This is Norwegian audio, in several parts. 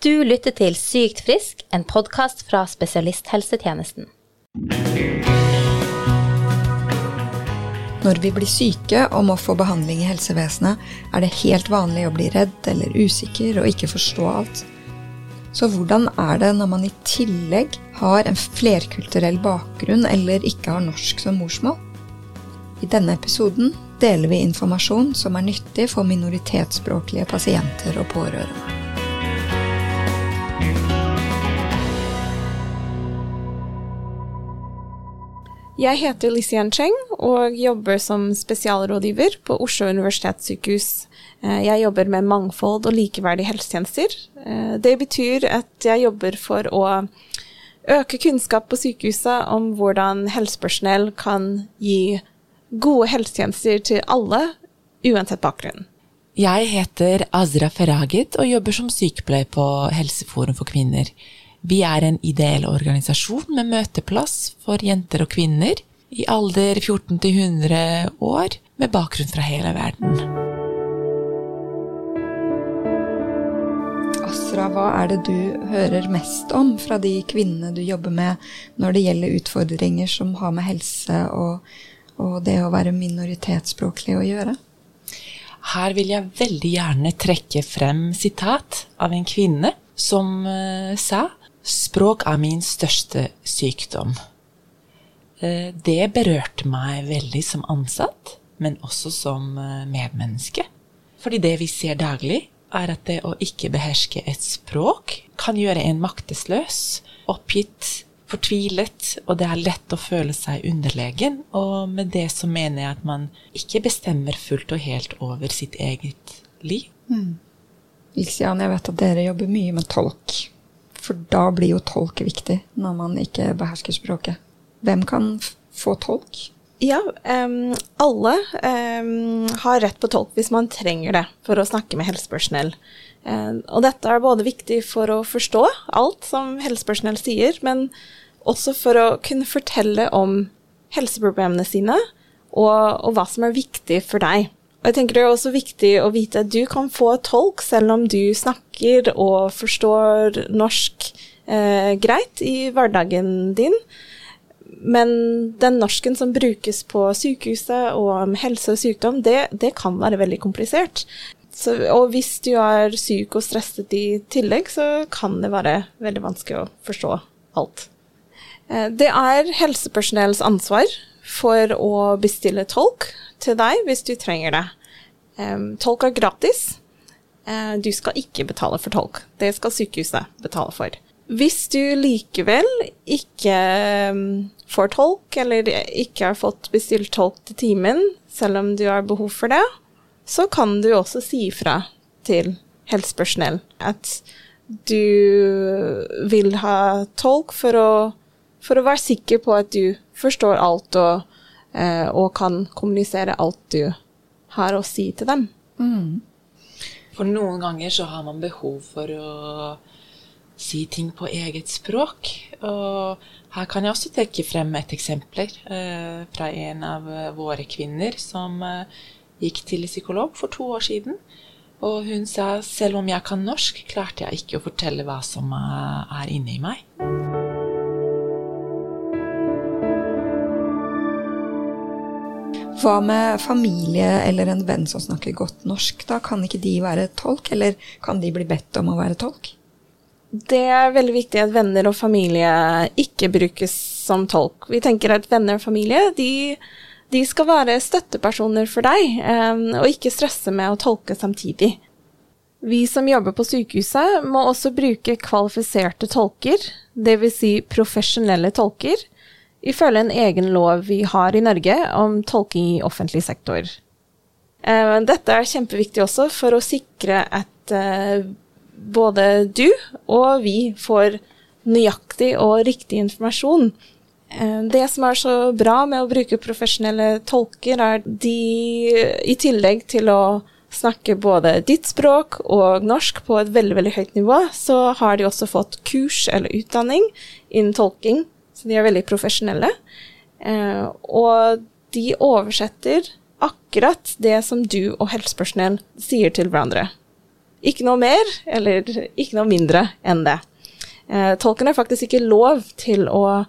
Du lytter til Sykt frisk, en podkast fra spesialisthelsetjenesten. Når vi blir syke og må få behandling i helsevesenet, er det helt vanlig å bli redd eller usikker og ikke forstå alt. Så hvordan er det når man i tillegg har en flerkulturell bakgrunn eller ikke har norsk som morsmål? I denne episoden deler vi informasjon som er nyttig for minoritetsspråklige pasienter og pårørende. Jeg heter Lisian Cheng og jobber som spesialrådgiver på Oslo universitetssykehus. Eh, jeg jobber med mangfold og likeverdige helsetjenester. Eh, det betyr at jeg jobber for å øke kunnskap på sykehuset om hvordan helsepersonell kan gi gode helsetjenester til alle, uansett bakgrunn. Jeg heter Azra Ferragit og jobber som sykepleier på Helseforum for kvinner. Vi er en ideell organisasjon med møteplass for jenter og kvinner i alder 14 til 100 år, med bakgrunn fra hele verden. Asra, hva er det du hører mest om fra de kvinnene du jobber med når det gjelder utfordringer som har med helse og, og det å være minoritetsspråklig å gjøre? Her vil jeg veldig gjerne trekke frem sitat av en kvinne som uh, sa Språk er min største sykdom. Eh, det berørte meg veldig som ansatt, men også som eh, medmenneske. Fordi det vi ser daglig, er at det å ikke beherske et språk kan gjøre en maktesløs, oppgitt, fortvilet, og det er lett å føle seg underlegen. Og med det så mener jeg at man ikke bestemmer fullt og helt over sitt eget liv. Mm. Ilsian, jeg vet at dere jobber mye med tolk. For da blir jo tolk viktig når man ikke behersker språket. Hvem kan få tolk? Ja, um, alle um, har rett på tolk hvis man trenger det for å snakke med helsepersonell. Um, og dette er både viktig for å forstå alt som helsepersonell sier, men også for å kunne fortelle om helseproblemene sine og, og hva som er viktig for deg. Og jeg tenker Det er også viktig å vite at du kan få tolk selv om du snakker og forstår norsk eh, greit i hverdagen din. Men den norsken som brukes på sykehuset og om helse og sykdom, det, det kan være veldig komplisert. Så, og hvis du er syk og stresset i tillegg, så kan det være veldig vanskelig å forstå alt. Eh, det er helsepersonells ansvar for å bestille tolk til deg hvis du trenger det. Tolk er gratis. Uh, du skal ikke betale for tolk. Det skal sykehuset betale for. Hvis du likevel ikke får tolk, eller ikke har fått bestilt tolk til timen, selv om du har behov for det, så kan du også si ifra til helsepersonell at du vil ha tolk for å, for å være sikker på at du forstår alt og, uh, og kan kommunisere alt du har å si til dem. Mm. For noen ganger så har man behov for å si ting på eget språk. Og her kan jeg også trekke frem et eksempel eh, fra en av våre kvinner som eh, gikk til psykolog for to år siden. Og hun sa selv om jeg kan norsk, klarte jeg ikke å fortelle hva som er inni meg. Hva med familie eller en venn som snakker godt norsk? Da Kan ikke de være tolk, eller kan de bli bedt om å være tolk? Det er veldig viktig at venner og familie ikke brukes som tolk. Vi tenker at venner og familie de, de skal være støttepersoner for deg, um, og ikke stresse med å tolke samtidig. Vi som jobber på sykehuset, må også bruke kvalifiserte tolker, dvs. Si profesjonelle tolker, ifølge en egen lov vi har i Norge om tolking i offentlig sektor. Eh, dette er kjempeviktig også for å sikre at eh, både du og vi får nøyaktig og riktig informasjon. Eh, det som er så bra med å bruke profesjonelle tolker, er de i tillegg til å snakke både ditt språk og norsk på et veldig, veldig høyt nivå, så har de også fått kurs eller utdanning innen tolking så de er veldig profesjonelle. Eh, og de oversetter akkurat det som du og helsepersonell sier til hverandre. Ikke noe mer, eller ikke noe mindre enn det. Eh, tolken har faktisk ikke lov til å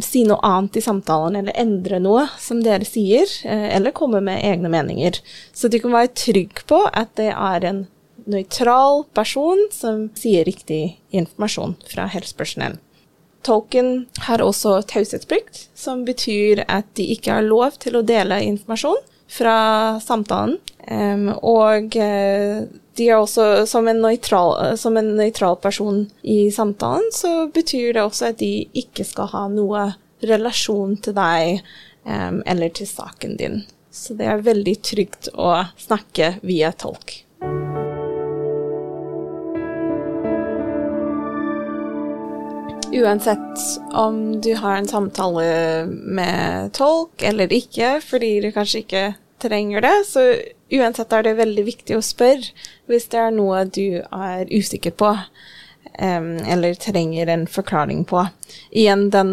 si noe annet i samtalen eller endre noe som dere sier, eh, eller komme med egne meninger. Så du kan være trygg på at det er en nøytral person som sier riktig informasjon fra helsepersonell. Tolken har også taushetsplikt, som betyr at de ikke har lov til å dele informasjon fra samtalen. Og uh, de er også som en, nøytral, som en nøytral person i samtalen, så betyr det også at de ikke skal ha noe relasjon til deg eller til saken din. Så det er veldig trygt å snakke via tolk. Uansett om du har en samtale med tolk eller ikke, fordi du kanskje ikke trenger det, så uansett er det veldig viktig å spørre hvis det er noe du er usikker på, eller trenger en forklaring på. Igjen, den,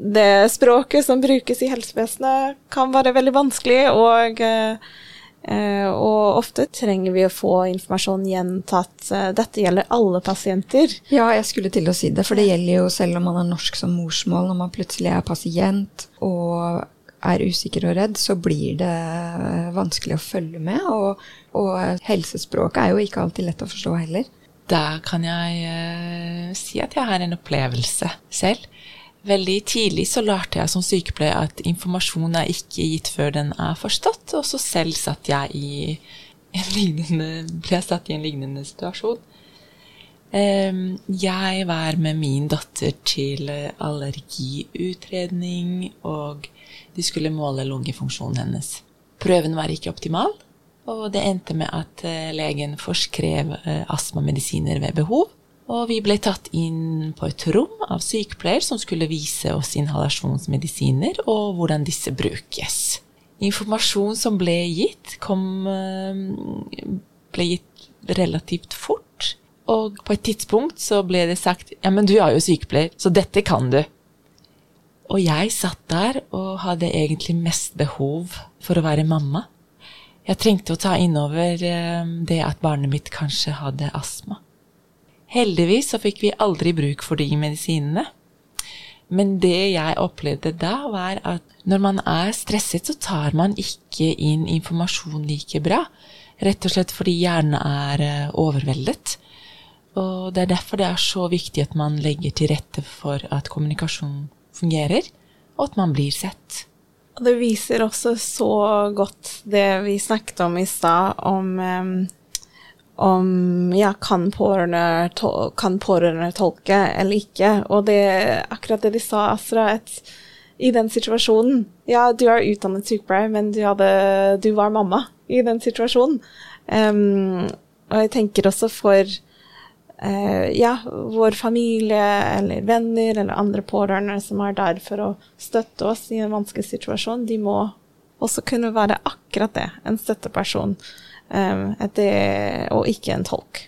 det språket som brukes i helsevesenet, kan være veldig vanskelig, og, uh, og ofte trenger vi å få informasjon gjentatt. Uh, dette gjelder alle pasienter. Ja, jeg skulle til å si det, for det gjelder jo selv om man er norsk som morsmål, når man plutselig er pasient og er usikker og redd, så blir det vanskelig å følge med. Og, og helsespråket er jo ikke alltid lett å forstå heller. Der kan jeg uh, si at jeg har en opplevelse selv. Veldig tidlig så lærte jeg som sykepleier at informasjon er ikke gitt før den er forstått, og så selv satt jeg i en lignende, ble satt i en lignende situasjon. Um, jeg var med min datter til allergiutredning og de skulle måle lungefunksjonen hennes. Prøven var ikke optimal, og det endte med at eh, legen forskrev eh, astmamedisiner ved behov. Og vi ble tatt inn på et rom av sykepleier som skulle vise oss inhalasjonsmedisiner og hvordan disse brukes. Informasjon som ble gitt, kom, eh, ble gitt relativt fort. Og på et tidspunkt så ble det sagt ja, men du er jo sykepleier, så dette kan du. Og jeg satt der og hadde egentlig mest behov for å være mamma. Jeg trengte å ta innover eh, det at barnet mitt kanskje hadde astma. Heldigvis så fikk vi aldri bruk for de medisinene. Men det jeg opplevde da, var at når man er stresset, så tar man ikke inn informasjon like bra. Rett og slett fordi hjernen er eh, overveldet. Og det er derfor det er så viktig at man legger til rette for at kommunikasjon fungerer, og at man blir sett. Det viser også så godt det vi snakket om i stad, om, om ja, kan pårørende, tol kan pårørende tolke eller ikke? Og det akkurat det de sa, Asra, at i den situasjonen Ja, du er utdannet sykepleier, men du, hadde, du var mamma i den situasjonen. Um, og jeg tenker også for uh, ja, vår familie eller venner eller andre pårørende som er der for å støtte oss i en vanskelig situasjon, de må også kunne være akkurat det, en støtteperson, eh, det, og ikke en tolk.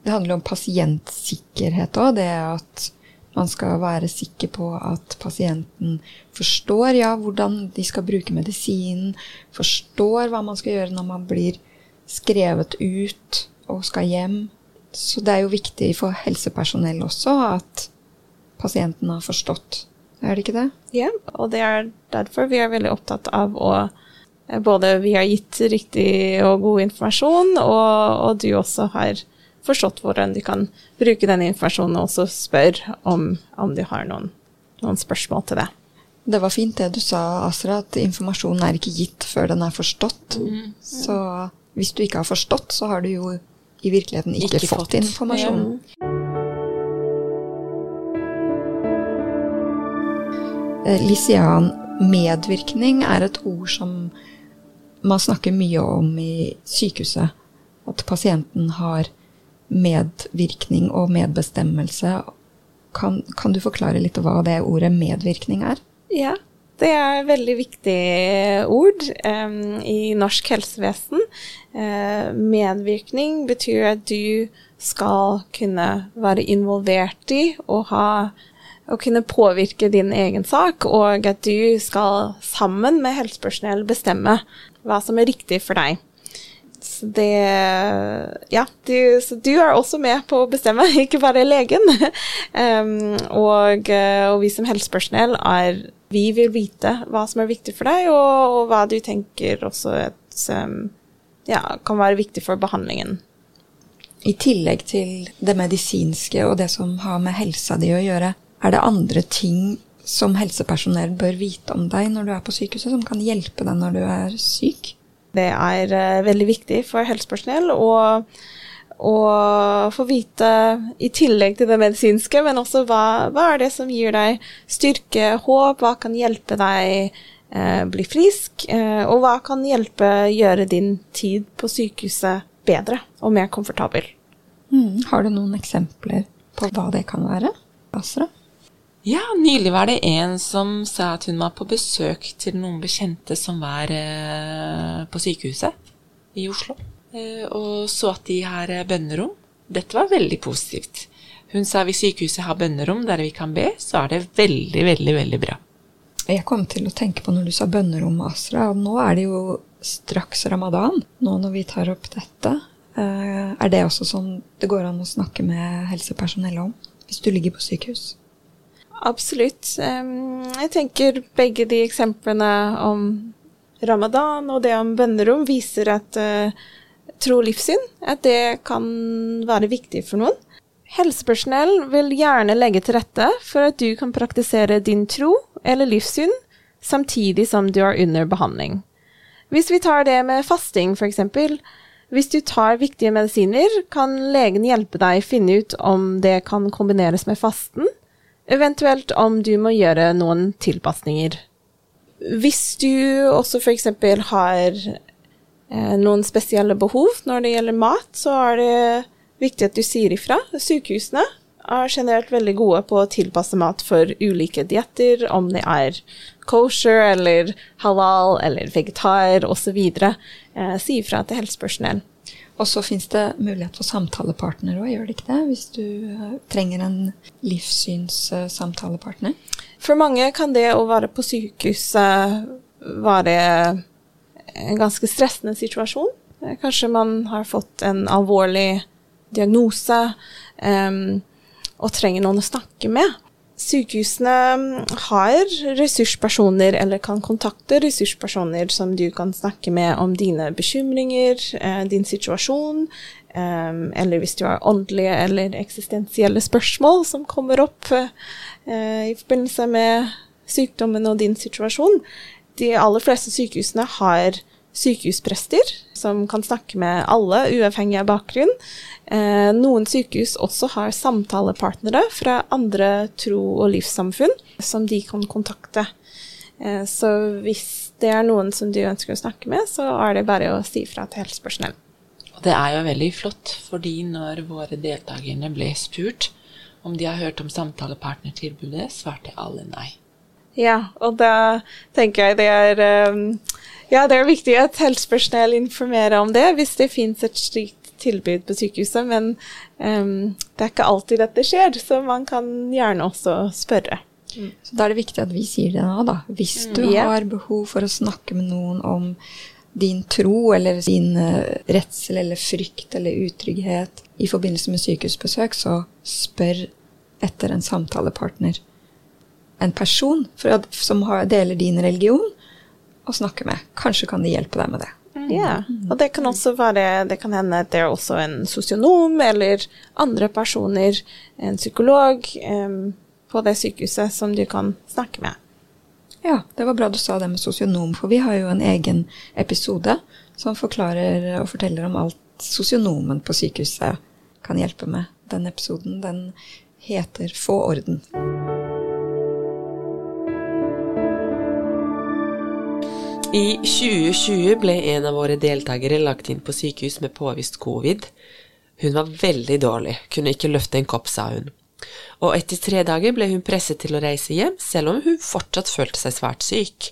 Det handler om pasientsikkerhet òg, det at man skal være sikker på at pasienten forstår ja, hvordan de skal bruke medisinen, forstår hva man skal gjøre når man blir skrevet ut og skal hjem, så det er jo viktig for helsepersonell også at pasienten har forstått. Er det ikke det? Ja, og det er derfor vi er veldig opptatt av å både vi har gitt riktig og god informasjon, og, og du også har forstått hvordan du kan bruke den informasjonen, og også spør om, om du har noen, noen, spørsmål til det. Det var fint det du sa, Asra, at informasjonen er ikke gitt før den er forstått. Mm. Så hvis du ikke har forstått, så har du jo i virkeligheten ikke, ikke fått, fått, informasjon. Ja. Eh, Lisian, medvirkning er et ord som man snakker mye om i sykehuset. At pasienten har medvirkning og medbestemmelse. Kan, kan du forklare litt hva det ordet medvirkning er? Ja, det er et veldig viktig ord um, i norsk helsevesen. Uh, medvirkning betyr at du skal kunne være involvert i og ha å kunne påvirke din egen sak, og at du skal sammen med helsepersonell bestemme hva som er riktig for deg. Så det Ja, du, så du er også med på å bestemme, ikke bare legen. um, og, og, vi som helsepersonell er Vi vil vite hva som er viktig for deg, og, og hva du tenker også et, um, ja, kan være viktig for behandlingen. I tillegg til det medisinske og det som har med helsa di å gjøre, er det andre ting som helsepersonell bør vite om deg når du er på sykehuset, som kan hjelpe deg når du er syk? Det er uh, veldig viktig for helsepersonell å, å, få vite, i tillegg til det medisinske, men også hva, hva er det som gir deg styrke, håp, hva kan hjelpe deg uh, bli frisk, uh, og hva kan hjelpe gjøre din tid på sykehuset bedre og mer komfortabel. Mm. Har du noen eksempler på hva det kan være? Asra? Ja, nylig var det en som sa at hun var på besøk til noen bekjente som var eh, på sykehuset i Oslo, eh, og så at de har eh, bønnerom. Dette var veldig positivt. Hun sa hvis sykehuset har bønnerom der vi kan be, så er det veldig, veldig, veldig bra. Jeg kom til å tenke på når du sa bønnerom, Asra, og nå er det jo straks ramadan, nå når vi tar opp dette. Er det også sånn det går an å snakke med helsepersonell om, hvis du ligger på sykehus? Absolutt. Jeg tenker begge de eksemplene om ramadan og det om bønnerom viser at uh, tro og livssyn at det kan være viktig for noen. Helsepersonell vil gjerne legge til rette for at du kan praktisere din tro eller livssyn samtidig som du er under behandling. Hvis vi tar det med fasting, f.eks. Hvis du tar viktige medisiner, kan legen hjelpe deg finne ut om det kan kombineres med fasten, eventuelt om du må gjøre noen tilpasninger. Hvis du også f.eks. har eh, noen spesielle behov når det gjelder mat, så er det viktig at du sier ifra. Sykehusene er generelt veldig gode på å tilpasse mat for ulike dietter, om det er kosher eller halal eller vegetar osv. Eh, si ifra til helsepersonell. Og så fins det mulighet for samtalepartner òg, gjør det ikke det? Hvis du eh, trenger en livssynssamtalepartner? For mange kan det å være på sykehuset være en ganske stressende situasjon. Eh, kanskje man har fått en alvorlig diagnose. Um, og trenger noen å snakke med. Sykehusene har ressurspersoner, eller kan kontakte ressurspersoner som du kan snakke med om dine bekymringer, eh, din situasjon, eh, eller hvis du har åndelige eller eksistensielle spørsmål som kommer opp eh, i forbindelse med sykdommen og din situasjon. De aller fleste sykehusene har sykehusprester som kan snakke med alle, uavhengig av bakgrunn. Eh, noen sykehus også har samtalepartnere fra andre tro- og livssamfunn som de kan kontakte. Eh, så hvis det er noen som du ønsker å snakke med, så er det bare å si fra til helsepersonell. Det er jo veldig flott, fordi når våre deltakerne ble spurt om de har hørt om samtalepartnertilbudet, svarte alle nei. Ja, og da tenker jeg det er um, ja, det er viktig at helsepersonell informerer om det hvis det finnes et slikt tilbud på sykehuset, men um, det er ikke alltid dette skjer, så man kan gjerne også spørre. Mm. Så da er det viktig at vi sier det nå, da. Hvis mm. du mm, yeah. har behov for å snakke med noen om din tro eller din uh, redsel eller frykt eller utrygghet i forbindelse med sykehusbesøk, så spør etter en samtalepartner. En person at, som har, deler din religion, å snakke med. Kanskje kan de hjelpe deg med det. Ja, og det kan også være Det kan hende at det er også en sosionom eller andre personer, en psykolog, um, på det sykehuset som du kan snakke med. Ja, det var bra du sa det med sosionom, for vi har jo en egen episode som forklarer og forteller om alt sosionomen på sykehuset kan hjelpe med. Den episoden, den heter Få orden. I 2020 ble en av våre deltakere lagt inn på sykehus med påvist covid. Hun var veldig dårlig, kunne ikke løfte en kopp, sa hun. Og etter tre dager ble hun presset til å reise hjem, selv om hun fortsatt følte seg svært syk.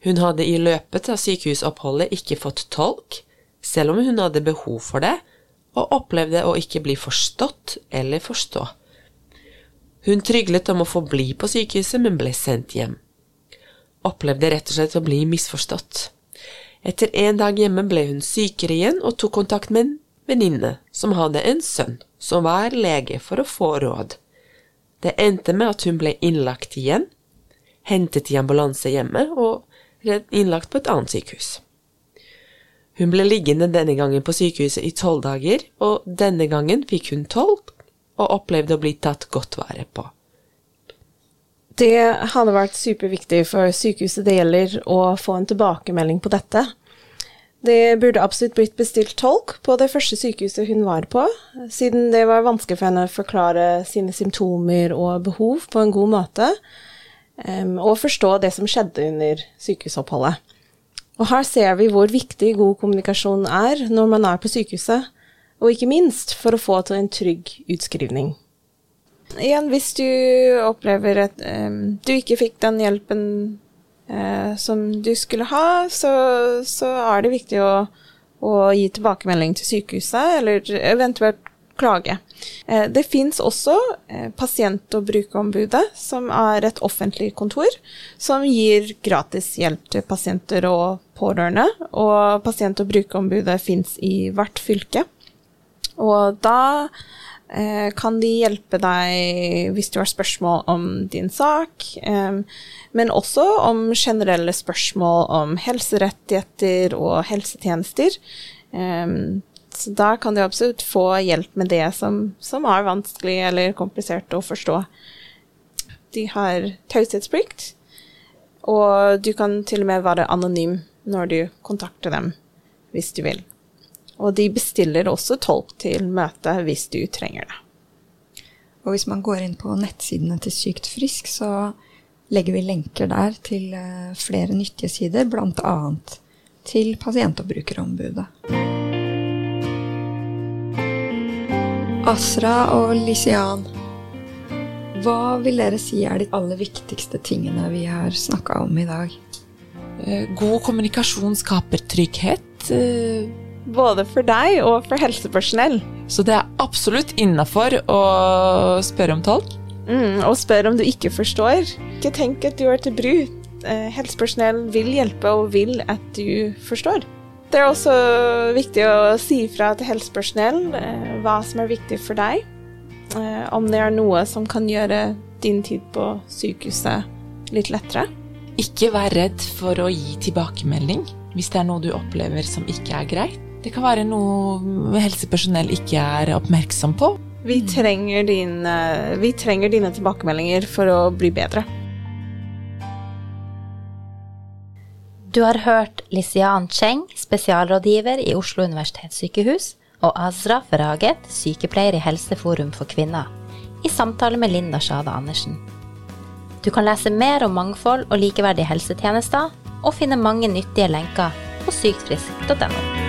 Hun hadde i løpet av sykehusoppholdet ikke fått tolk, selv om hun hadde behov for det, og opplevde å ikke bli forstått eller forstå. Hun tryglet om å få bli på sykehuset, men ble sendt hjem opplevde rett og slett å bli misforstått. Etter en dag hjemme ble hun sykere igjen og tok kontakt med en venninne som hadde en sønn som var lege, for å få råd. Det endte med at hun ble innlagt igjen, hentet i ambulanse hjemme og innlagt på et annet sykehus. Hun ble liggende denne gangen på sykehuset i tolv dager, og denne gangen fikk hun tolk og opplevde å bli tatt godt vare på. Det hadde vært superviktig for sykehuset det gjelder å få en tilbakemelding på dette. Det burde absolutt blitt bestilt tolk på det første sykehuset hun var på, siden det var vanskelig for henne å forklare sine symptomer og behov på en god måte, og forstå det som skjedde under sykehusoppholdet. Og her ser vi hvor viktig god kommunikasjon er når man er på sykehuset, og ikke minst for å få til en trygg utskrivning. Igjen, hvis du opplever at um, du ikke fikk den hjelpen uh, som du skulle ha, så, så er det viktig å, å, gi tilbakemelding til sykehuset, eller eventuelt klage. Uh, det fins også uh, Pasient- og brukerombudet, som er et offentlig kontor som gir gratis hjelp til pasienter og pårørende. Og Pasient- og brukerombudet fins i hvert fylke. Og da kan de hjelpe deg hvis du har spørsmål om din sak, men også om generelle spørsmål om helserettigheter og helsetjenester. Så da kan du absolutt få hjelp med det som, som er vanskelig eller komplisert å forstå. De har taushetsplikt, og du kan til og med være anonym når du kontakter dem, hvis du vil. Og de bestiller også tolk til møte hvis du trenger det. Og hvis man går inn på nettsidene til Sykt frisk, så legger vi lenker der til eh, flere nyttige sider, bl.a. til pasient- og brukerombudet. Asra og Lisian, hva vil dere si er de aller viktigste tingene vi har snakka om i dag? Eh, god kommunikasjon skaper trygghet. Både for deg og for helsepersonell. Så det er absolutt innafor å spørre om tolk. Mm, og spør om du ikke forstår. Ikke tenk at du er til bru. Eh, helsepersonell vil hjelpe og vil at du forstår. Det er også viktig å si fra til helsepersonell eh, hva som er viktig for deg. Eh, om det er noe som kan gjøre din tid på sykehuset litt lettere. Ikke vær redd for å gi tilbakemelding hvis det er noe du opplever som ikke er greit. Det kan være noe helsepersonell ikke er oppmerksom på. Vi trenger, dine, vi trenger dine tilbakemeldinger for å bli bedre. Du har hørt Lisian Cheng, spesialrådgiver i Oslo universitetssykehus, og Azra Feraget, sykepleier i Helseforum for kvinner, i samtale med Linda Sjade Andersen. Du kan lese mer om mangfold og likeverdige helsetjenester, og finne mange nyttige lenker på sykfrisk.no.